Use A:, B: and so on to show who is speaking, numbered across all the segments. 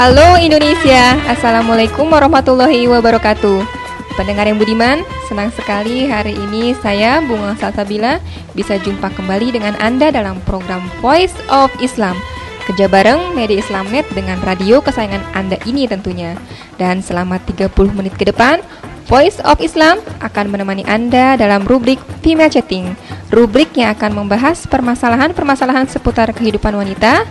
A: Halo Indonesia, Assalamualaikum warahmatullahi wabarakatuh. Pendengar yang budiman, senang sekali hari ini saya Bunga Salsabila bisa jumpa kembali dengan Anda dalam program Voice of Islam. Kerja bareng Media Islamnet dengan radio kesayangan Anda ini tentunya. Dan selama 30 menit ke depan, Voice of Islam akan menemani Anda dalam rubrik Female Chatting Rubrik yang akan membahas permasalahan-permasalahan seputar kehidupan wanita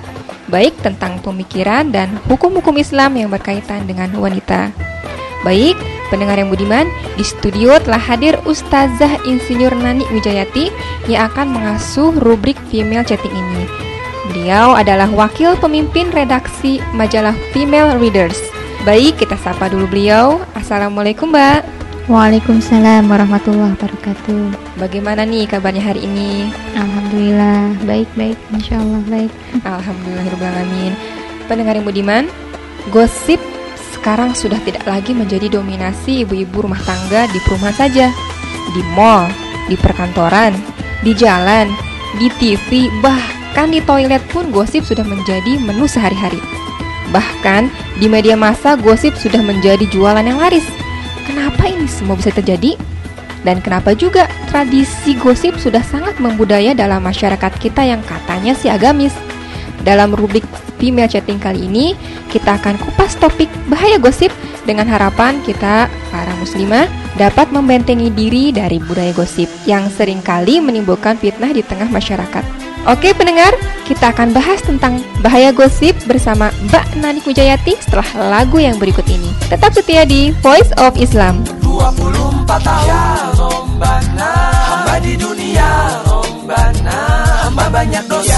A: baik tentang pemikiran dan hukum-hukum Islam yang berkaitan dengan wanita. Baik, pendengar yang budiman, di studio telah hadir Ustazah Insinyur Nani Wijayati yang akan mengasuh rubrik Female Chatting ini. Beliau adalah wakil pemimpin redaksi majalah Female Readers. Baik, kita sapa dulu beliau. Assalamualaikum, Mbak.
B: Waalaikumsalam warahmatullahi wabarakatuh.
A: Bagaimana nih kabarnya hari ini?
B: Alhamdulillah baik baik, insya Allah baik.
A: Alhamdulillahirobbilalamin. Pendengar yang budiman, gosip sekarang sudah tidak lagi menjadi dominasi ibu-ibu rumah tangga di perumahan saja, di mall, di perkantoran, di jalan, di TV, bahkan di toilet pun gosip sudah menjadi menu sehari-hari. Bahkan di media massa gosip sudah menjadi jualan yang laris. Kenapa ini semua bisa terjadi? Dan kenapa juga tradisi gosip sudah sangat membudaya dalam masyarakat kita yang katanya si agamis? Dalam rubrik Female Chatting kali ini, kita akan kupas topik bahaya gosip dengan harapan kita, para muslimah, dapat membentengi diri dari budaya gosip yang sering kali menimbulkan fitnah di tengah masyarakat. Oke pendengar, kita akan bahas tentang bahaya gosip bersama Mbak Nani Kujayati setelah lagu yang berikut ini. Tetap setia di Voice of Islam.
C: 24 tahun Rombana Hamba di dunia Rombana Hamba banyak dosa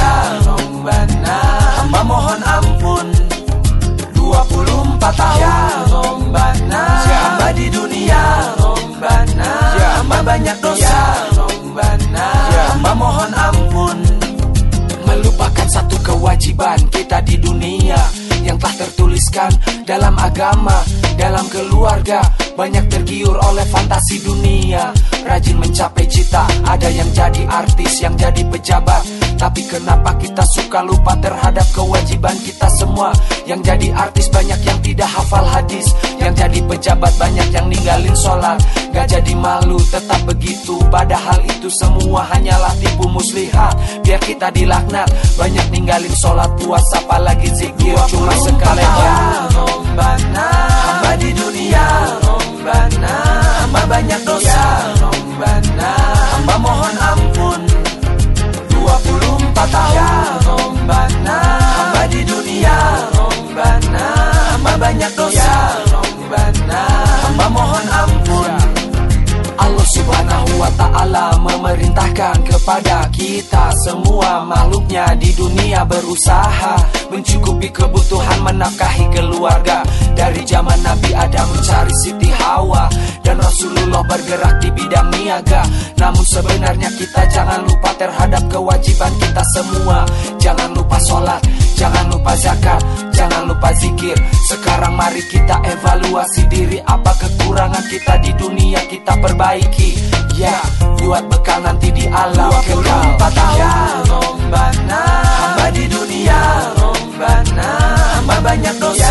C: tertuliskan dalam agama, dalam keluarga, banyak tergiur oleh fantasi dunia, rajin mencapai cita, ada yang jadi artis, yang jadi pejabat, tapi kenapa kita suka lupa terhadap kewajiban kita semua? Yang jadi artis banyak yang tidak hafal hadis, yang jadi pejabat banyak yang ninggalin sholat, gak jadi malu, tetap begitu, padahal itu semua hanyalah tipu muslihat, biar kita dilaknat, banyak ninggalin sholat puasa, apalagi zikir, cuma sekali. Hamba di dunia. Hamba banyak dosa 24 tahun Rombana Hamba di dunia Rombana Hamba banyak dosa Rombana Hamba mohon ampun. Allah subhanahu wa ta'ala Allah memerintahkan kepada kita semua makhluknya di dunia berusaha mencukupi kebutuhan menafkahi keluarga. Dari zaman Nabi Adam mencari Siti Hawa dan Rasulullah bergerak di bidang niaga. Namun sebenarnya kita jangan lupa terhadap kewajiban kita semua. Jangan lupa sholat jangan lupa zakat jangan lupa zikir. Sekarang mari kita evaluasi diri apa kekurangan kita di dunia kita perbaiki. Ya buat bekal nanti di alam kekal. tahun rombana hamba di dunia. Rombana hamba banyak dosa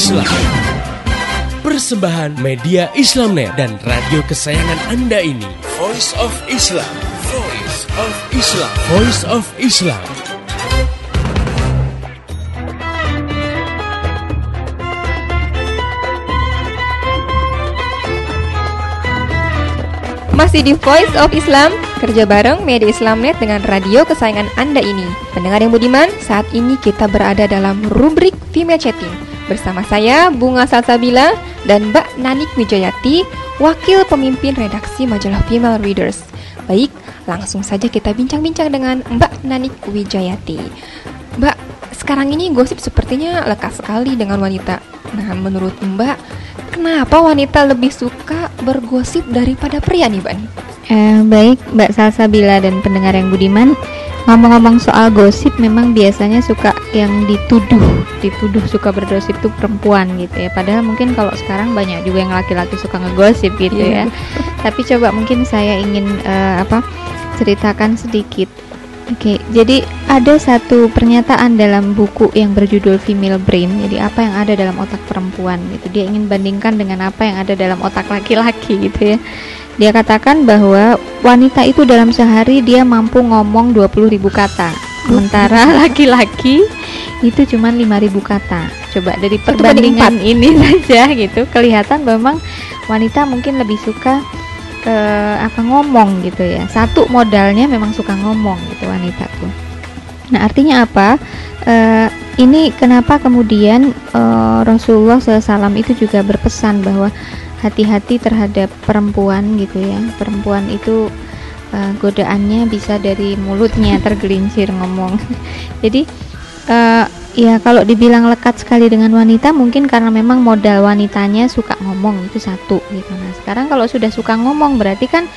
D: Islam. Persembahan media Islamnet dan radio kesayangan Anda ini. Voice of Islam. Voice of Islam. Voice of Islam.
A: Masih di Voice of Islam, kerja bareng media Islamnet dengan radio kesayangan Anda ini. Pendengar yang budiman, saat ini kita berada dalam rubrik Female Chatting. Bersama saya, Bunga Salsabila dan Mbak Nanik Wijayati, wakil pemimpin redaksi majalah Female Readers. Baik, langsung saja kita bincang-bincang dengan Mbak Nanik Wijayati. Mbak, sekarang ini gosip sepertinya lekat sekali dengan wanita. Nah, menurut Mbak, kenapa wanita lebih suka bergosip daripada pria nih, Mbak?
B: Eh, baik Mbak Salsabila dan pendengar yang budiman Ngomong-ngomong soal gosip memang biasanya suka yang dituduh Dituduh suka bergosip itu perempuan gitu ya Padahal mungkin kalau sekarang banyak juga yang laki-laki suka ngegosip gitu
A: Iya.
B: ya Tapi coba mungkin saya ingin eh, apa ceritakan sedikit Oke, jadi ada satu pernyataan dalam buku yang berjudul Female Brain. Jadi apa yang ada dalam otak perempuan gitu. Dia ingin bandingkan dengan apa yang ada dalam otak laki-laki gitu ya. Dia katakan bahwa wanita itu dalam sehari dia mampu ngomong 20.000 kata. Sementara laki-laki itu cuma 5.000 kata. Coba dari perbandingan ini saja gitu kelihatan memang wanita mungkin lebih suka eh, apa ngomong gitu ya. Satu modalnya memang suka ngomong gitu wanita tuh. Nah artinya apa? Eh, ini kenapa kemudian eh, Rasulullah SAW itu juga berpesan bahwa hati-hati terhadap perempuan gitu ya. Perempuan itu eh, godaannya bisa dari mulutnya tergelincir ngomong. Jadi eh, ya kalau dibilang lekat sekali dengan wanita mungkin karena memang modal wanitanya suka ngomong itu satu gitu. Nah sekarang kalau sudah suka ngomong berarti kan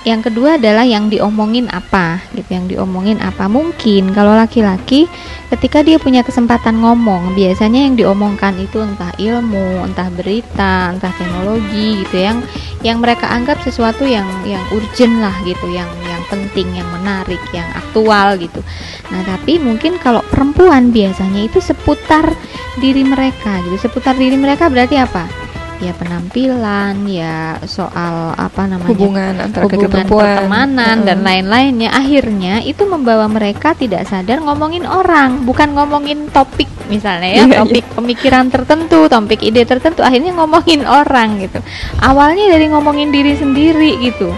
B: yang kedua adalah yang diomongin apa gitu. Yang diomongin apa mungkin. Kalau laki-laki ketika dia punya kesempatan ngomong biasanya yang diomongkan itu entah ilmu entah berita entah teknologi gitu. Yang yang mereka anggap sesuatu yang yang urgent lah gitu. Yang yang penting yang menarik yang aktual gitu. Nah tapi mungkin kalau perempuan biasanya itu seputar diri mereka gitu. Seputar diri mereka berarti apa ya penampilan ya soal apa namanya
A: Hubungan antara
B: hubungan
A: perempuan.
B: pertemanan dan
A: Mm-mm.
B: lain-lainnya akhirnya itu membawa mereka tidak sadar ngomongin orang bukan ngomongin topik misalnya ya
A: Iya,
B: topik pemikiran tertentu topik ide tertentu akhirnya ngomongin orang gitu awalnya dari ngomongin diri sendiri gitu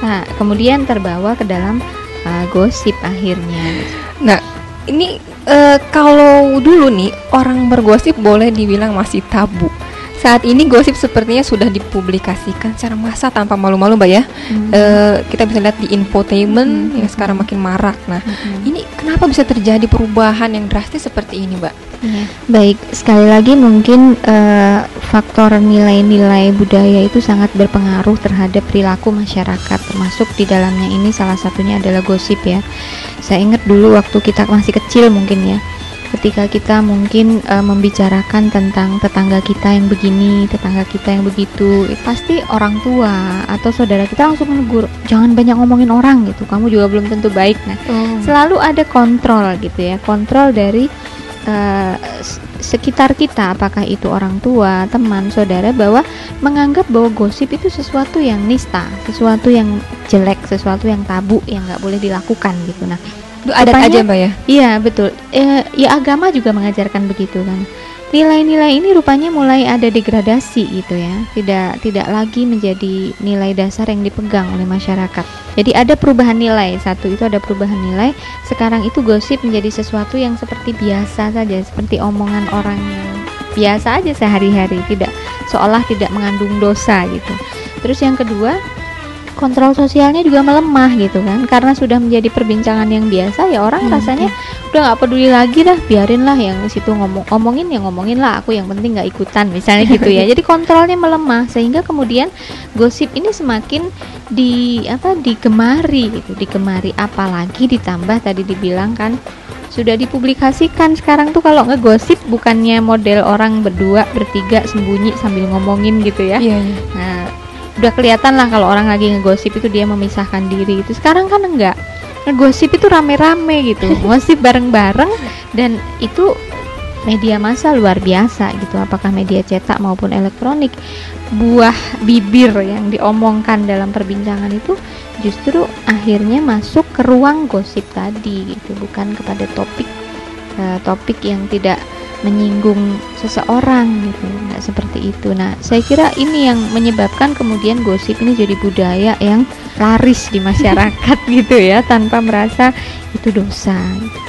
B: nah kemudian terbawa ke dalam uh, gosip akhirnya
A: Nah, ini eh, kalau dulu nih orang bergosip boleh dibilang masih tabu. Saat ini gosip sepertinya sudah dipublikasikan secara massa tanpa malu-malu, Mbak ya. Eh, kita bisa lihat di infotainment
B: Mhm,
A: yang sekarang makin marak. Nah,
B: Mm-mm.
A: ini kenapa bisa terjadi perubahan yang drastis seperti ini, Mbak?
B: Iya. Baik, sekali lagi mungkin eh, faktor nilai-nilai budaya itu sangat berpengaruh terhadap perilaku masyarakat, termasuk di dalamnya ini salah satunya adalah gosip ya. Saya ingat dulu waktu kita masih kecil mungkin ya, ketika kita mungkin e, membicarakan tentang tetangga kita yang begini, tetangga kita yang begitu, eh, pasti orang tua atau saudara kita langsung menegur, jangan banyak ngomongin orang gitu. Kamu juga belum tentu baik. Nah,
A: Oh.
B: selalu ada kontrol gitu ya, kontrol dari s- sekitar kita, apakah itu orang tua, teman, saudara, bahwa menganggap bahwa gosip itu sesuatu yang nista, sesuatu yang jelek, sesuatu yang tabu, yang nggak boleh dilakukan gitu. Nah,
A: Itu adat
B: Rupanya-
A: aja mbak ya?
B: Iya betul. Eh, ya agama juga mengajarkan begitu kan. Nilai-nilai ini rupanya mulai ada degradasi gitu ya. Tidak tidak lagi menjadi nilai dasar yang dipegang oleh masyarakat. Jadi ada perubahan nilai. Satu itu ada perubahan nilai. Sekarang itu gosip menjadi sesuatu yang seperti biasa saja, seperti omongan orang yang biasa aja sehari-hari, tidak seolah tidak mengandung dosa gitu. Terus yang kedua, kontrol sosialnya juga melemah gitu kan. Karena sudah menjadi perbincangan yang biasa ya orang rasanya udah nggak peduli lagi dah biarin lah yang situ ngomong ngomongin ya ngomongin lah aku yang penting nggak ikutan misalnya gitu ya. Jadi kontrolnya melemah sehingga kemudian gosip ini semakin di apa digemari gitu digemari. Apalagi ditambah tadi dibilang kan sudah dipublikasikan. Sekarang tuh kalau ngegosip bukannya model orang berdua bertiga sembunyi sambil ngomongin gitu ya.
A: Iya, iya.
B: Nah, udah kelihatan lah kalau orang lagi ngegosip itu dia memisahkan diri itu. Sekarang kan enggak. Ngegosip itu rame-rame gitu. Ngosip bareng-bareng dan itu media massa luar biasa gitu. Apakah media cetak maupun elektronik. Buah bibir yang diomongkan dalam perbincangan itu justru akhirnya masuk ke ruang gosip tadi gitu, bukan kepada topik eh, topik yang tidak menyinggung seseorang gitu nggak seperti itu nah saya kira ini yang menyebabkan kemudian gosip ini jadi budaya yang laris di masyarakat gitu ya tanpa merasa itu dosa gitu.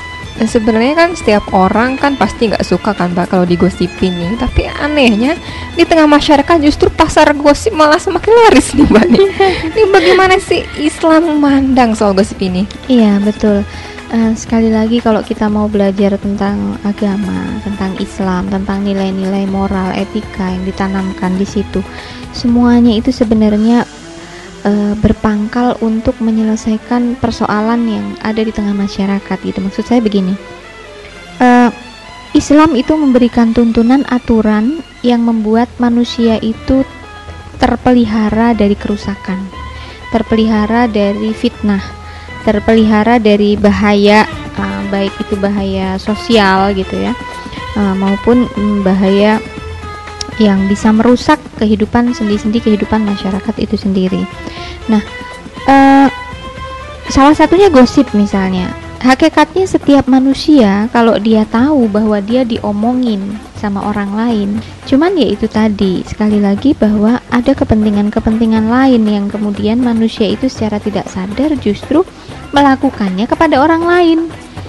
A: Dan sebenarnya kan setiap orang kan pasti nggak suka kan mbak kalau digosipin nih. Tapi anehnya di tengah masyarakat justru pasar gosip malah semakin laris nih mbak nih. Ini bagaimana sih Islam memandang soal gosip ini?
B: iya betul Eh, sekali lagi kalau kita mau belajar tentang agama tentang Islam tentang nilai-nilai moral etika yang ditanamkan di situ semuanya itu sebenarnya eh, berpangkal untuk menyelesaikan persoalan yang ada di tengah masyarakat gitu. Maksud saya begini Eh, Islam itu memberikan tuntunan aturan yang membuat manusia itu terpelihara dari kerusakan terpelihara dari fitnah terpelihara dari bahaya eh, baik itu bahaya sosial gitu ya eh, maupun mm, bahaya yang bisa merusak kehidupan sendi-sendi kehidupan masyarakat itu sendiri. Nah, eh, salah satunya gosip misalnya. Hakikatnya setiap manusia kalau dia tahu bahwa dia diomongin sama orang lain, cuman ya itu tadi sekali lagi bahwa ada kepentingan-kepentingan lain yang kemudian manusia itu secara tidak sadar justru melakukannya kepada orang lain.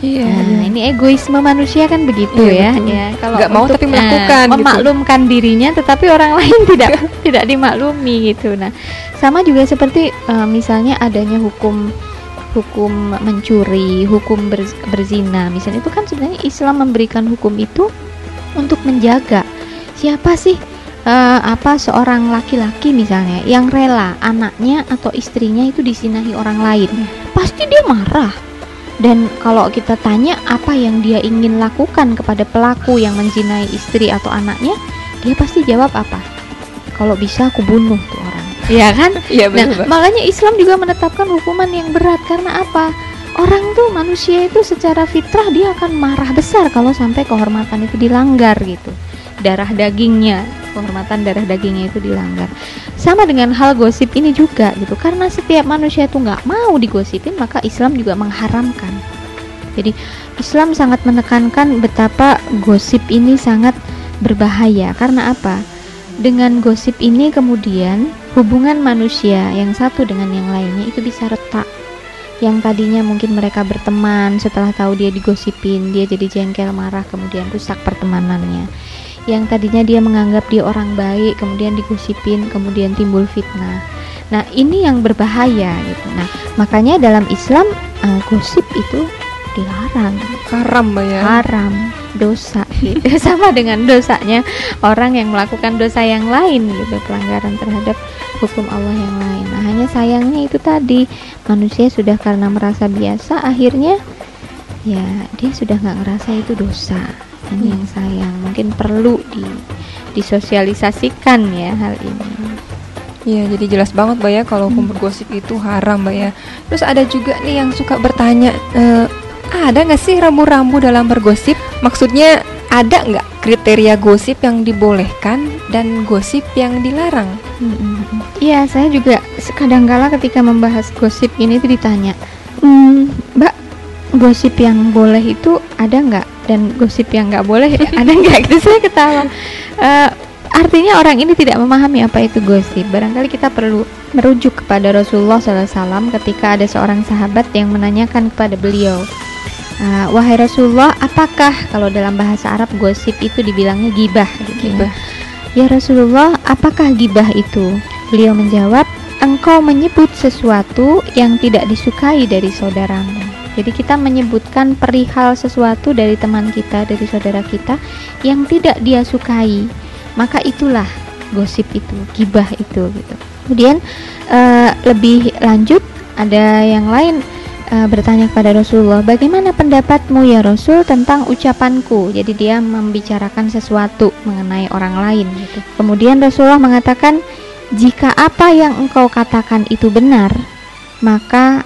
A: Iya.
B: Nah, ini egoisme manusia kan begitu
A: Iya,
B: ya.
A: betul.
B: Ya, kalau
A: Nggak mau tapi melakukan
B: eh,
A: gitu.
B: memaklumkan dirinya tetapi orang lain tidak tidak dimaklumi gitu. Nah, sama juga seperti eh, misalnya adanya hukum hukum mencuri, hukum ber- berzina. Misalnya itu kan sebenarnya Islam memberikan hukum itu untuk menjaga siapa sih eh, apa seorang laki-laki misalnya yang rela anaknya atau istrinya itu disinahi orang lain. Pasti dia marah. Dan kalau kita tanya apa yang dia ingin lakukan kepada pelaku yang menzinai istri atau anaknya, dia pasti jawab apa? Kalau bisa aku bunuh tuh orang. Iya kan?
A: Iya
B: Nah,
A: betul Mbak.
B: makanya Islam juga menetapkan hukuman yang berat karena apa? Orang tuh manusia itu secara fitrah dia akan marah besar kalau sampai kehormatan itu dilanggar gitu. Darah dagingnya, kehormatan darah dagingnya itu dilanggar. Sama dengan hal gosip ini juga gitu. Karena setiap manusia itu nggak mau digosipin, maka Islam juga mengharamkan. Jadi Islam sangat menekankan betapa gosip ini sangat berbahaya. Karena apa? Dengan gosip ini kemudian hubungan manusia yang satu dengan yang lainnya itu bisa retak. Yang tadinya mungkin mereka berteman setelah tahu dia digosipin, dia jadi jengkel marah kemudian rusak pertemanannya. Yang tadinya dia menganggap dia orang baik, kemudian digosipin, kemudian timbul fitnah. Nah, ini yang berbahaya gitu. Nah, makanya dalam Islam eh, gosip itu dilarang
A: Haram ya.
B: haram dosa gitu. sama dengan dosanya orang yang melakukan dosa yang lain gitu pelanggaran terhadap hukum Allah yang lain nah hanya sayangnya itu tadi manusia sudah karena merasa biasa akhirnya ya dia sudah nggak ngerasa itu dosa. Ini
A: Hmm.
B: yang sayang. Mungkin perlu di disosialisasikan ya hal ini.
A: Iya, jadi jelas banget Mbak ya kalau hukum bergosip itu haram Mbak ya. Terus ada juga nih yang suka bertanya, eh, ada nggak sih rambu-rambu dalam bergosip? Maksudnya ada nggak kriteria gosip yang dibolehkan dan gosip yang dilarang?
B: Iya, saya juga kadang-kala ketika membahas gosip ini tuh ditanya, "Hmm, Mbak, gosip yang boleh itu ada nggak? Dan gosip yang nggak boleh ada nggak?" Gitu saya ketawa. Eh, artinya orang ini tidak memahami apa itu gosip. Barangkali kita perlu merujuk kepada Rasulullah SAW ketika ada seorang sahabat yang menanyakan kepada beliau, "Eh, wahai Rasulullah, apakah kalau dalam bahasa Arab gosip itu dibilangnya gibah? Gitu ya?
A: Gibah.
B: Ya Rasulullah, apakah gibah itu? Beliau menjawab, engkau menyebut sesuatu yang tidak disukai dari saudaramu. Jadi kita menyebutkan perihal sesuatu dari teman kita, dari saudara kita yang tidak dia sukai. Maka itulah gosip itu, gibah itu gitu. Kemudian eh, lebih lanjut ada yang lain eh, bertanya kepada Rasulullah, bagaimana pendapatmu ya Rasul tentang ucapanku? Jadi dia membicarakan sesuatu mengenai orang lain gitu. Kemudian Rasulullah mengatakan, jika apa yang engkau katakan itu benar, maka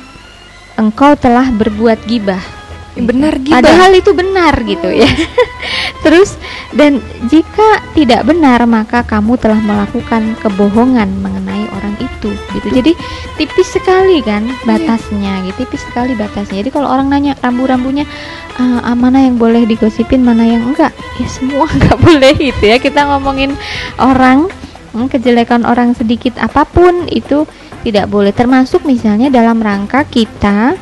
B: engkau telah berbuat gibah.
A: Benar gibah.
B: Padahal itu benar gitu ya. Terus dan jika tidak benar maka kamu telah melakukan kebohongan mengenai orang itu gitu. Jadi tipis sekali kan batasnya gitu. Tipis sekali batasnya. Jadi kalau orang nanya rambu-rambunya "Ah, ah, mana yang boleh digosipin, mana yang enggak? Ya semua enggak boleh gitu ya. Kita ngomongin orang hmm, kejelekan orang sedikit apa pun itu tidak boleh termasuk misalnya dalam rangka kita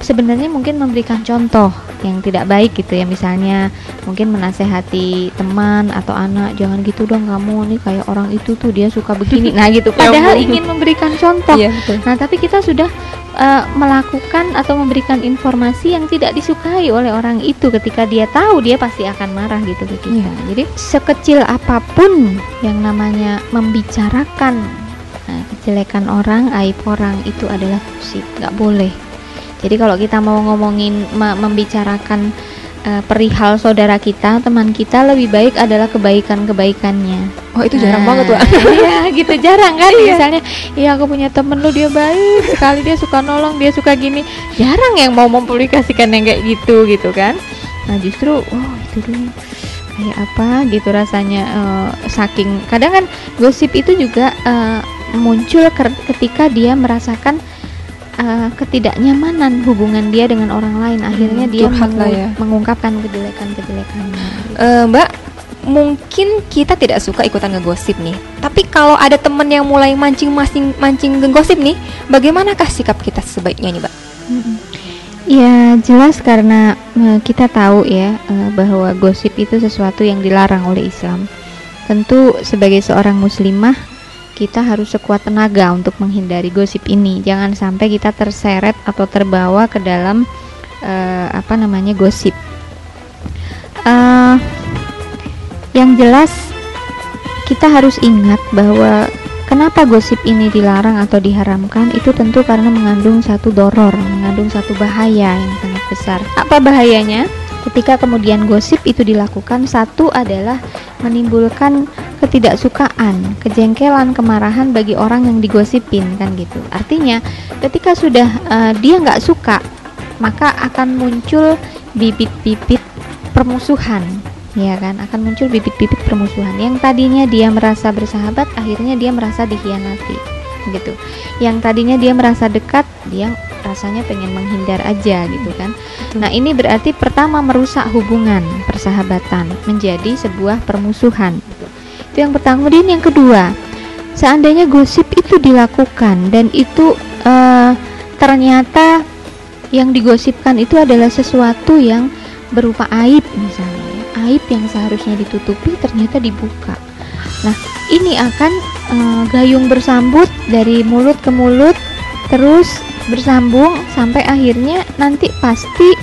B: sebenarnya mungkin memberikan contoh yang tidak baik gitu ya misalnya mungkin menasehati teman atau anak jangan gitu dong kamu nih kayak orang itu tuh dia suka begini. Nah gitu.
A: Ya
B: padahal ingin memberikan contoh.
A: Betul.
B: nah tapi kita sudah eh, melakukan atau memberikan informasi yang tidak disukai oleh orang itu. Ketika dia tahu dia pasti akan marah gitu ke kita.
A: Iya.
B: jadi sekecil apa pun yang namanya membicarakan Nah, kejelekan orang, aib orang itu adalah gosip, nggak boleh. Jadi kalau kita mau ngomongin membicarakan eh, perihal saudara kita, teman kita lebih baik adalah kebaikan-kebaikannya.
A: Oh, itu jarang banget, Wak.
B: Iya, gitu jarang kan? Misalnya, iya aku punya temen lu dia baik sekali dia suka nolong, dia suka gini. Jarang yang mau mempublikasikan yang kayak gitu gitu kan? Nah justru, oh itu dulu kayak apa gitu rasanya eh, saking kadang kan gosip itu juga eh, muncul ketika dia merasakan eh, ketidaknyamanan hubungan dia dengan orang lain akhirnya
A: Hmm,
B: dia mengu-
A: ya.
B: mengungkapkan kejelekan-kejelekannya
A: Eh, Mbak, mungkin kita tidak suka ikutan ngegosip nih. Tapi kalau ada temen yang mulai mancing-mancing mancing ngegosip nih, bagaimanakah sikap kita sebaiknya nih, Mbak?
B: Ya jelas karena eh, kita tahu ya bahwa gosip itu sesuatu yang dilarang oleh Islam. Tentu sebagai seorang muslimah kita harus sekuat tenaga untuk menghindari gosip ini. Jangan sampai kita terseret atau terbawa ke dalam eh, apa namanya gosip. Eh, yang jelas kita harus ingat bahwa kenapa gosip ini dilarang atau diharamkan itu tentu karena mengandung satu doror, mengandung satu bahaya yang sangat besar. Apa bahayanya? Ketika kemudian gosip itu dilakukan, satu adalah menimbulkan ketidaksukaan, kejengkelan, kemarahan bagi orang yang digosipin kan gitu. Artinya, ketika sudah eh, dia nggak suka, maka akan muncul bibit-bibit permusuhan ya kan? Akan muncul bibit-bibit permusuhan. Yang tadinya dia merasa bersahabat akhirnya dia merasa dikhianati gitu. Yang tadinya dia merasa dekat dia rasanya pengen menghindar aja gitu kan. Nah ini berarti pertama merusak hubungan persahabatan menjadi sebuah permusuhan. Itu yang pertama. Kemudian yang kedua seandainya gosip itu dilakukan dan itu eh, ternyata yang digosipkan itu adalah sesuatu yang berupa aib misalnya ya. aib yang seharusnya ditutupi ternyata dibuka. Nah ini akan eh, gayung bersambut dari mulut ke mulut terus bersambung sampai akhirnya nanti pasti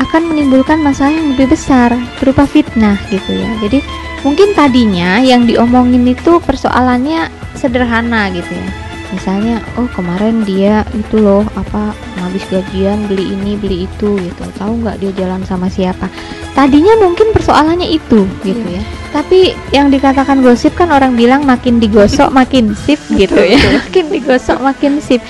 B: akan menimbulkan masalah yang lebih besar berupa fitnah gitu ya. Jadi mungkin tadinya yang diomongin itu persoalannya sederhana gitu ya misalnya oh kemarin dia itu loh apa habis gajian beli ini beli itu gitu. Tahu nggak dia jalan sama siapa? Tadinya mungkin persoalannya itu gitu ya. Tapi yang dikatakan gosip kan orang bilang makin digosok makin sip gitu ya. makin digosok makin sip.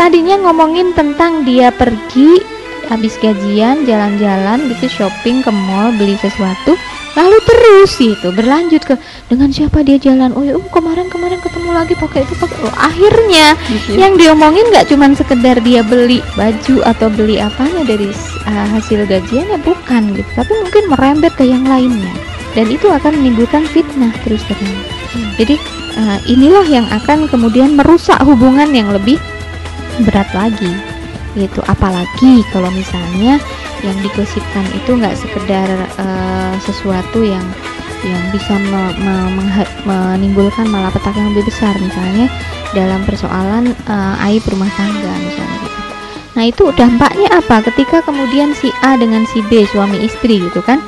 B: Tadinya ngomongin tentang dia pergi habis gajian jalan-jalan gitu shopping ke mall beli sesuatu lalu terus gitu berlanjut ke dengan siapa dia jalan? Oh ya oh, kemarin kemarin ketemu lagi pakai itu pakai oh, akhirnya yang diomongin nggak cuman sekedar dia beli baju atau beli apanya dari uh, hasil gajiannya bukan gitu tapi mungkin merembet ke yang lainnya. Dan itu akan menimbulkan fitnah terus terang. Jadi uh, inilah yang akan kemudian merusak hubungan yang lebih berat lagi gitu. Apalagi kalau misalnya yang digosipkan itu nggak sekedar uh, sesuatu yang yang bisa me, me, menimbulkan malapetaka yang lebih besar. Misalnya dalam persoalan uh, aib rumah tangga misalnya gitu. Nah itu dampaknya apa? Ketika kemudian si A dengan si B suami istri gitu kan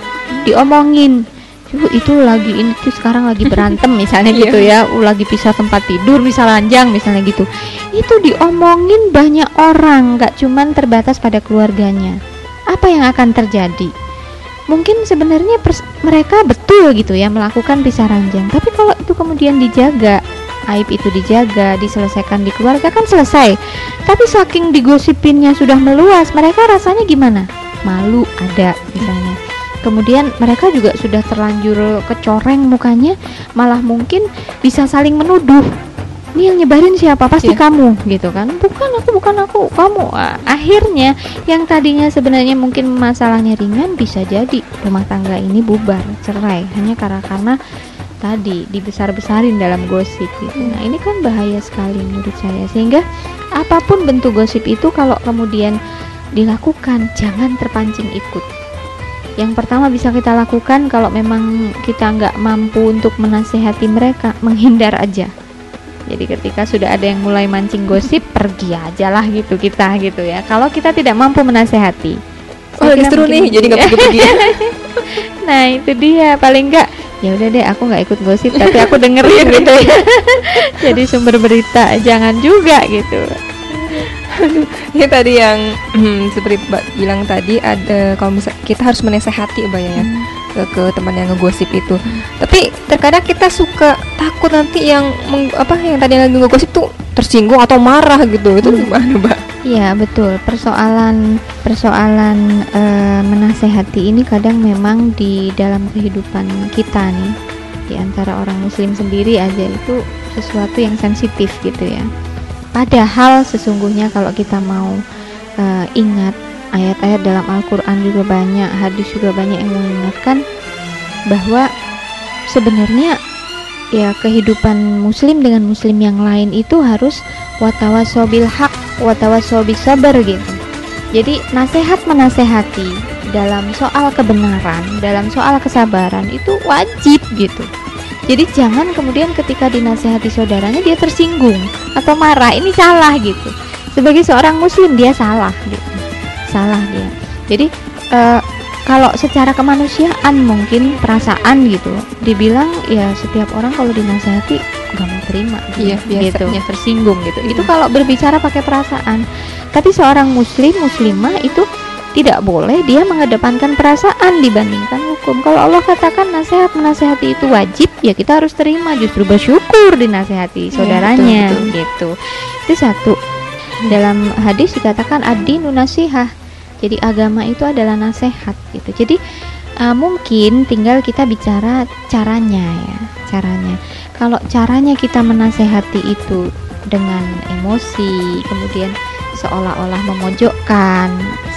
B: diomongin itu lagi ini tuh sekarang lagi berantem misalnya gitu ya. Uh, lagi pisah tempat tidur misal ranjang misalnya gitu. Itu diomongin banyak orang nggak cuman terbatas pada keluarganya. Apa yang akan terjadi? Mungkin sebenarnya mereka betul gitu ya melakukan pisah ranjang. Tapi kalau itu kemudian dijaga aib itu dijaga diselesaikan di keluarga kan selesai. Tapi saking digosipinnya sudah meluas mereka rasanya gimana? Malu ada misalnya kemudian mereka juga sudah terlanjur kecoreng mukanya malah mungkin bisa saling menuduh. Ini yang nyebarin siapa? Pasti yeah. kamu gitu kan. Bukan aku bukan aku kamu. Akhirnya yang tadinya sebenarnya mungkin masalahnya ringan bisa jadi rumah tangga ini bubar cerai. Hanya karena karena tadi dibesar-besarin dalam gosip gitu. Nah, ini kan bahaya sekali menurut saya. Sehingga apa pun bentuk gosip itu kalau kemudian dilakukan jangan terpancing ikut yang pertama bisa kita lakukan kalau memang kita nggak mampu untuk menasehati mereka, menghindar aja. Jadi ketika sudah ada yang mulai mancing gosip, pergi aja lah gitu kita gitu ya. Kalau kita tidak mampu menasehati.
A: Oh, justru nih, jadi nggak pergi-pergi.
B: nah itu dia paling nggak ya udah deh aku nggak ikut gosip tapi aku dengerin gitu ya jadi sumber berita jangan juga gitu
A: ini tadi yang hmm, seperti Mbak bilang tadi ada kalau misal kita harus menasehati Mbak ya hmm. ke, ke teman yang ngegosip itu. Hmm. Tapi terkadang kita suka takut nanti yang meng, apa yang tadi lagi ngegosip tuh tersinggung atau marah gitu. Itu hmm. gimana Mbak?
B: Iya betul. Persoalan persoalan e, menasehati ini kadang memang di dalam kehidupan kita nih di antara orang muslim sendiri aja itu sesuatu yang sensitif gitu ya Padahal sesungguhnya kalau kita mau uh, ingat ayat-ayat dalam Al-Quran juga banyak, hadis juga banyak yang mengingatkan bahwa sebenarnya ya kehidupan muslim dengan muslim yang lain itu harus watawasobil hak, watawasobil sabar gitu. Jadi nasihat menasehati dalam soal kebenaran, dalam soal kesabaran itu wajib gitu. Jadi jangan kemudian ketika dinasehati saudaranya dia tersinggung atau marah. Ini salah gitu. Sebagai seorang muslim dia salah gitu. Salah dia. Jadi uh, kalau secara kemanusiaan mungkin perasaan gitu dibilang ya setiap orang kalau dinasehati gak mau terima gitu, iya, gitu tersinggung gitu itu kalau berbicara pakai perasaan tapi seorang muslim muslimah itu tidak boleh dia mengedepankan perasaan dibandingkan hukum. Kalau Allah katakan nasihat menasehati itu wajib, ya kita harus terima, justru bersyukur dinasehati iya, saudaranya ya, betul, betul. gitu. Itu satu. Dalam hadis dikatakan adi nunasihah. Jadi agama itu adalah nasihat gitu. Jadi uh, mungkin tinggal kita bicara caranya ya, caranya. Kalau caranya kita menasehati itu dengan emosi, kemudian seolah-olah memojokkan,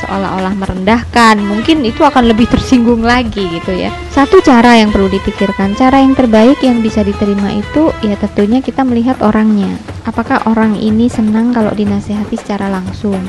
B: seolah-olah merendahkan, mungkin itu akan lebih tersinggung lagi gitu ya. Satu cara yang perlu dipikirkan, cara yang terbaik yang bisa diterima itu ya tentunya kita melihat orangnya. Apakah orang ini senang kalau dinasehati secara langsung?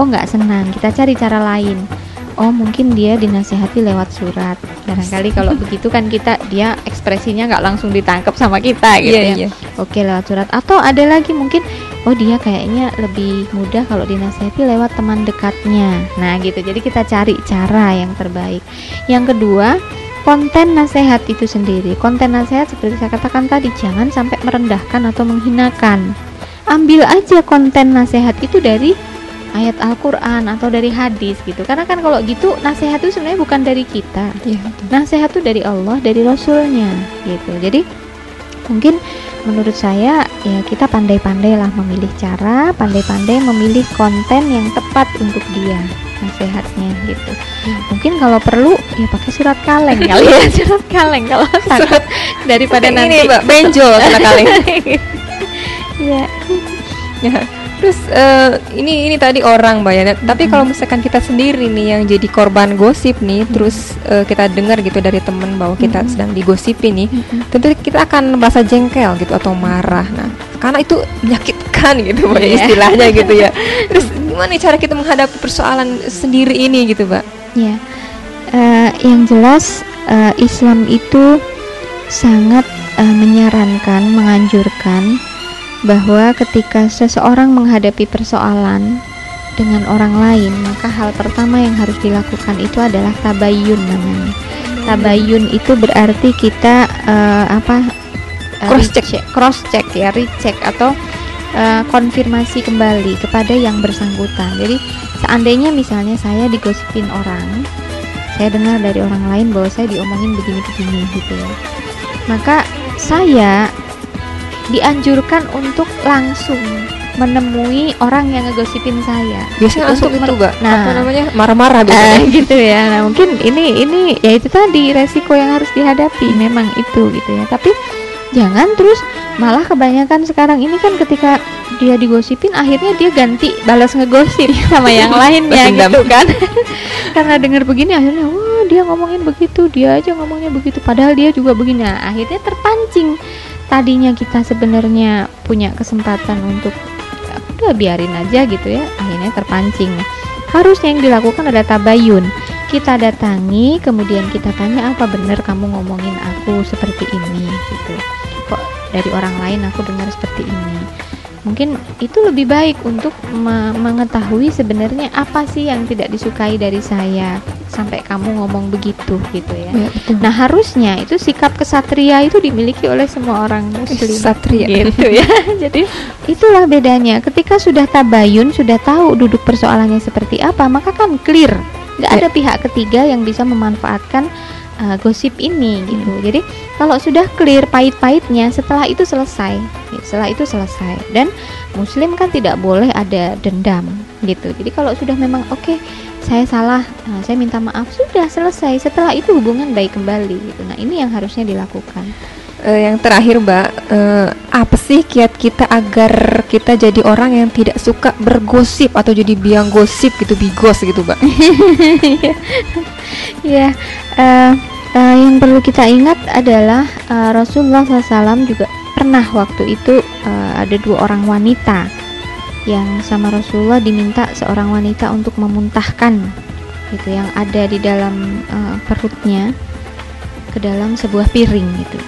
B: Oh nggak senang, kita cari cara lain oh mungkin dia dinasehati lewat surat barangkali kalau begitu kan kita dia ekspresinya nggak langsung ditangkap sama kita gitu yeah, ya yeah. oke lewat surat atau ada lagi mungkin oh dia kayaknya lebih mudah kalau dinasehati lewat teman dekatnya. Nah gitu. Jadi kita cari cara yang terbaik. Yang kedua konten nasihat itu sendiri. Konten nasihat seperti saya katakan tadi jangan sampai merendahkan atau menghinakan. Ambil aja konten nasihat itu dari ayat Al-Quran atau dari hadis gitu. Karena kan kalau gitu nasihat itu sebenarnya bukan dari kita.
A: Iya.
B: nasihat itu dari Allah dari Rasulnya gitu. Jadi mungkin menurut saya ya kita pandai-pandai lah memilih cara pandai-pandai memilih konten yang tepat untuk dia nasihatnya gitu mungkin kalau perlu ya pakai surat kaleng kali ya surat kaleng kalau takut daripada nanti
A: ini, Mbak, benjol kena kaleng.
B: ya
A: Ya. Terus eh, ini ini tadi orang mbak ya. Tapi kalau misalkan kita sendiri nih yang jadi korban gosip nih, terus eh, kita dengar gitu dari temen bahwa kita sedang digosipin nih, tentu kita akan merasa jengkel gitu atau marah. Nah, karena itu menyakitkan gitu mbak
B: Iya.
A: istilahnya gitu ya. Terus gimana cara kita menghadapi persoalan sendiri ini gitu mbak?
B: Ya, eh, yang jelas eh, Islam itu sangat eh, menyarankan, menganjurkan bahwa ketika seseorang menghadapi persoalan dengan orang lain, maka hal pertama yang harus dilakukan itu adalah tabayun namanya. Tabayun itu berarti kita eh, apa? eh,
A: Cross check.
B: recheck- cross check ya, recheck atau eh, konfirmasi kembali kepada yang bersangkutan. Jadi seandainya misalnya saya digosipin orang, saya dengar dari orang lain bahwa saya diomongin begini-begini gitu ya. Maka saya dianjurkan untuk langsung menemui orang yang ngegosipin saya.
A: Biasanya langsung
B: Untuk
A: itu mbak.
B: Nah,
A: Apa namanya marah-marah
B: Eh, gitu ya. Nah, mungkin ini ini ya itu tadi resiko yang harus dihadapi memang itu gitu ya. Tapi jangan terus malah kebanyakan sekarang ini kan ketika dia digosipin akhirnya dia ganti balas ngegosip sama yang lainnya gitu kan. Karena dengar begini akhirnya wah dia ngomongin begitu, dia aja ngomongnya begitu padahal dia juga begini. Nah, akhirnya terpancing. Tadinya kita sebenarnya punya kesempatan untuk ya udah biarin aja gitu ya. Akhirnya terpancing. Harusnya yang dilakukan adalah tabayun kita datangi kemudian kita tanya apa benar kamu ngomongin aku seperti ini gitu kok dari orang lain aku dengar seperti ini mungkin itu lebih baik untuk me- mengetahui sebenarnya apa sih yang tidak disukai dari saya sampai kamu ngomong begitu gitu ya
A: Ya, betul.
B: nah harusnya itu sikap kesatria itu dimiliki oleh semua orang muslim
A: Satria.
B: gitu ya jadi itulah bedanya ketika sudah tabayun sudah tahu duduk persoalannya seperti apa maka kan clear nggak
A: Ya.
B: ada pihak ketiga yang bisa memanfaatkan uh, gosip ini gitu. Jadi kalau sudah clear pahit-pahitnya setelah itu selesai Ya, setelah itu selesai. Dan muslim kan tidak boleh ada dendam gitu. Jadi kalau sudah memang oke saya salah nah, saya minta maaf sudah selesai. Setelah itu hubungan baik kembali gitu. Nah ini yang harusnya dilakukan.
A: Eh, yang terakhir mbak, eh, apa sih kiat kita agar kita jadi orang yang tidak suka bergosip atau jadi biang gosip gitu, bigos gitu mbak?
B: Ya, eh, eh, yang perlu kita ingat adalah eh, Rasulullah SAW juga pernah waktu itu eh, ada dua orang wanita yang sama Rasulullah diminta seorang wanita untuk memuntahkan gitu yang ada di dalam eh, perutnya ke dalam sebuah piring gitu.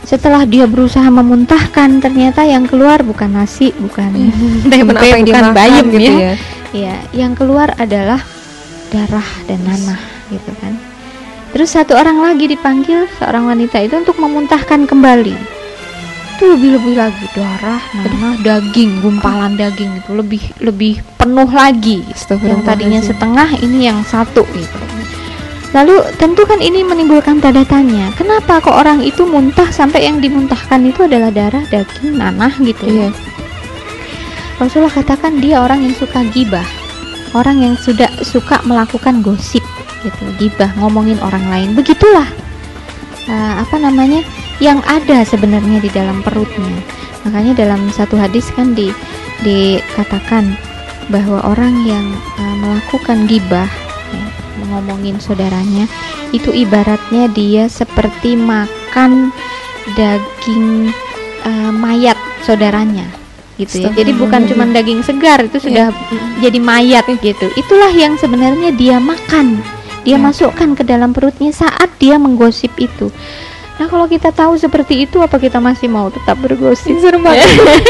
B: Setelah dia berusaha memuntahkan, ternyata yang keluar bukan nasi, bukan tempe, bukan bayam
A: gitu
B: ya.
A: ya?
B: Ya, yang keluar adalah darah dan nanah gitu kan. Terus satu orang lagi dipanggil seorang wanita itu untuk memuntahkan kembali. Itu lebih-lebih lagi darah, nanah, daging, gumpalan daging itu lebih lebih penuh lagi. Yang tadinya setengah ini yang satu gitu. Lalu tentu kan ini menimbulkan tanda tanya, kenapa kok orang itu muntah sampai yang dimuntahkan itu adalah darah, daging, nanah gitu.
A: Iya.
B: Rasulullah katakan dia orang yang suka gibah, orang yang sudah suka melakukan gosip gitu, gibah ngomongin orang lain. Begitulah eh, apa namanya yang ada sebenarnya di dalam perutnya. Makanya dalam satu hadis kan di dikatakan bahwa orang yang eh, melakukan gibah ya, ngomongin saudaranya itu ibaratnya dia seperti makan daging eh, mayat saudaranya gitu ya. Jadi bukan cuma daging segar itu sudah jadi mayat gitu. Itulah yang sebenarnya dia makan. Dia
A: Ya.
B: masukkan ke dalam perutnya saat dia menggosip itu. Nah, kalau kita tahu seperti itu apa kita masih mau tetap bergosip? Serem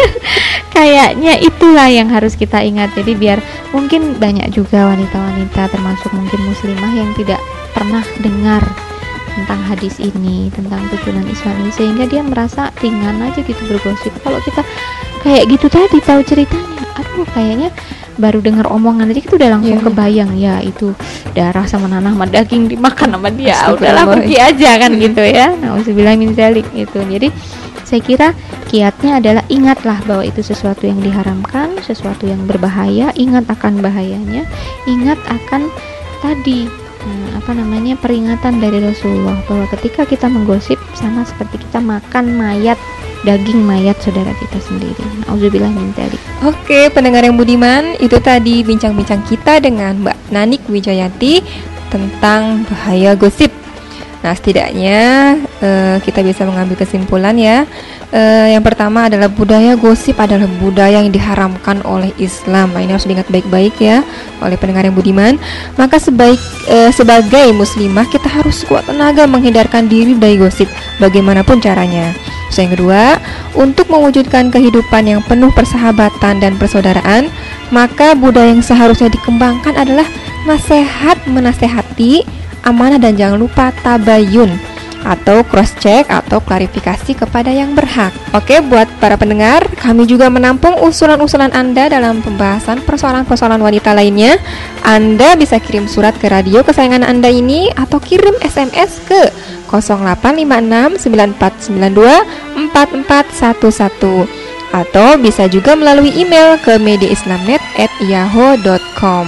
B: Kayaknya itulah yang harus kita ingat. Jadi biar mungkin banyak juga wanita-wanita termasuk mungkin muslimah yang tidak pernah dengar tentang hadis ini, tentang tujuan Islam ini sehingga dia merasa ringan aja gitu bergosip. Kalau kita kayak gitu tadi tahu ceritanya, aduh kayaknya baru dengar omongan aja itu udah langsung
A: Iya.
B: kebayang ya itu darah sama nanah sama daging dimakan sama dia
A: Astagfirullah.
B: udahlah pergi aja kan gitu ya nauzubillah min zalik gitu jadi saya kira kiatnya adalah ingatlah bahwa itu sesuatu yang diharamkan sesuatu yang berbahaya ingat akan bahayanya ingat akan tadi apa namanya peringatan dari Rasulullah bahwa ketika kita menggosip sama seperti kita makan mayat daging mayat saudara kita sendiri. Auzubillah min.
A: Oke, pendengar yang budiman, itu tadi bincang-bincang kita dengan Mbak Nanik Wijayati tentang bahaya gosip. Nah, setidaknya eh, kita bisa mengambil kesimpulan ya. Eh, yang pertama adalah budaya gosip adalah budaya yang diharamkan oleh Islam. Nah, ini harus diingat baik-baik ya oleh pendengar yang budiman. Maka sebaik eh, sebagai muslimah kita harus kuat tenaga menghindarkan diri dari gosip bagaimanapun caranya. Terus yang kedua, untuk mewujudkan kehidupan yang penuh persahabatan dan persaudaraan, maka budaya yang seharusnya dikembangkan adalah nasihat menasehati, amanah dan jangan lupa tabayun atau cross check atau klarifikasi kepada yang berhak. Oke, buat para pendengar, kami juga menampung usulan-usulan Anda dalam pembahasan persoalan-persoalan wanita lainnya. Anda bisa kirim surat ke radio kesayangan Anda ini atau kirim SMS ke 085694924411 atau bisa juga melalui email ke mediaislamnet@yahoo.com.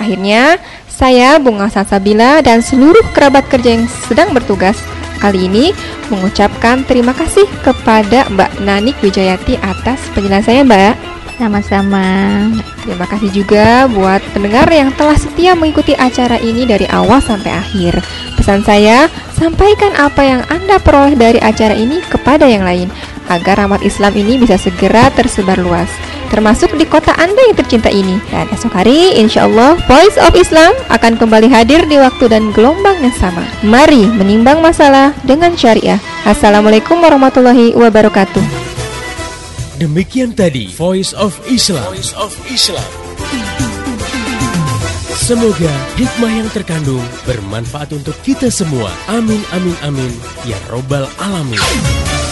A: Akhirnya, saya Bunga Salsabila dan seluruh kerabat kerja yang sedang bertugas kali ini mengucapkan terima kasih kepada Mbak Nanik Wijayati atas penjelasannya, Mbak.
B: Sama-sama.
A: Terima kasih juga buat pendengar yang telah setia mengikuti acara ini dari awal sampai akhir. Pesan saya, sampaikan apa yang Anda peroleh dari acara ini kepada yang lain agar rahmat Islam ini bisa segera tersebar luas, termasuk di kota Anda yang tercinta ini. Dan esok hari, insya Allah, Voice of Islam akan kembali hadir di waktu dan gelombang yang sama. Mari menimbang masalah dengan syariah. Assalamualaikum warahmatullahi wabarakatuh.
D: Demikian tadi Voice of Islam. Voice of Islam. Semoga hikmah yang terkandung bermanfaat untuk kita semua. Amin amin amin ya robbal alamin.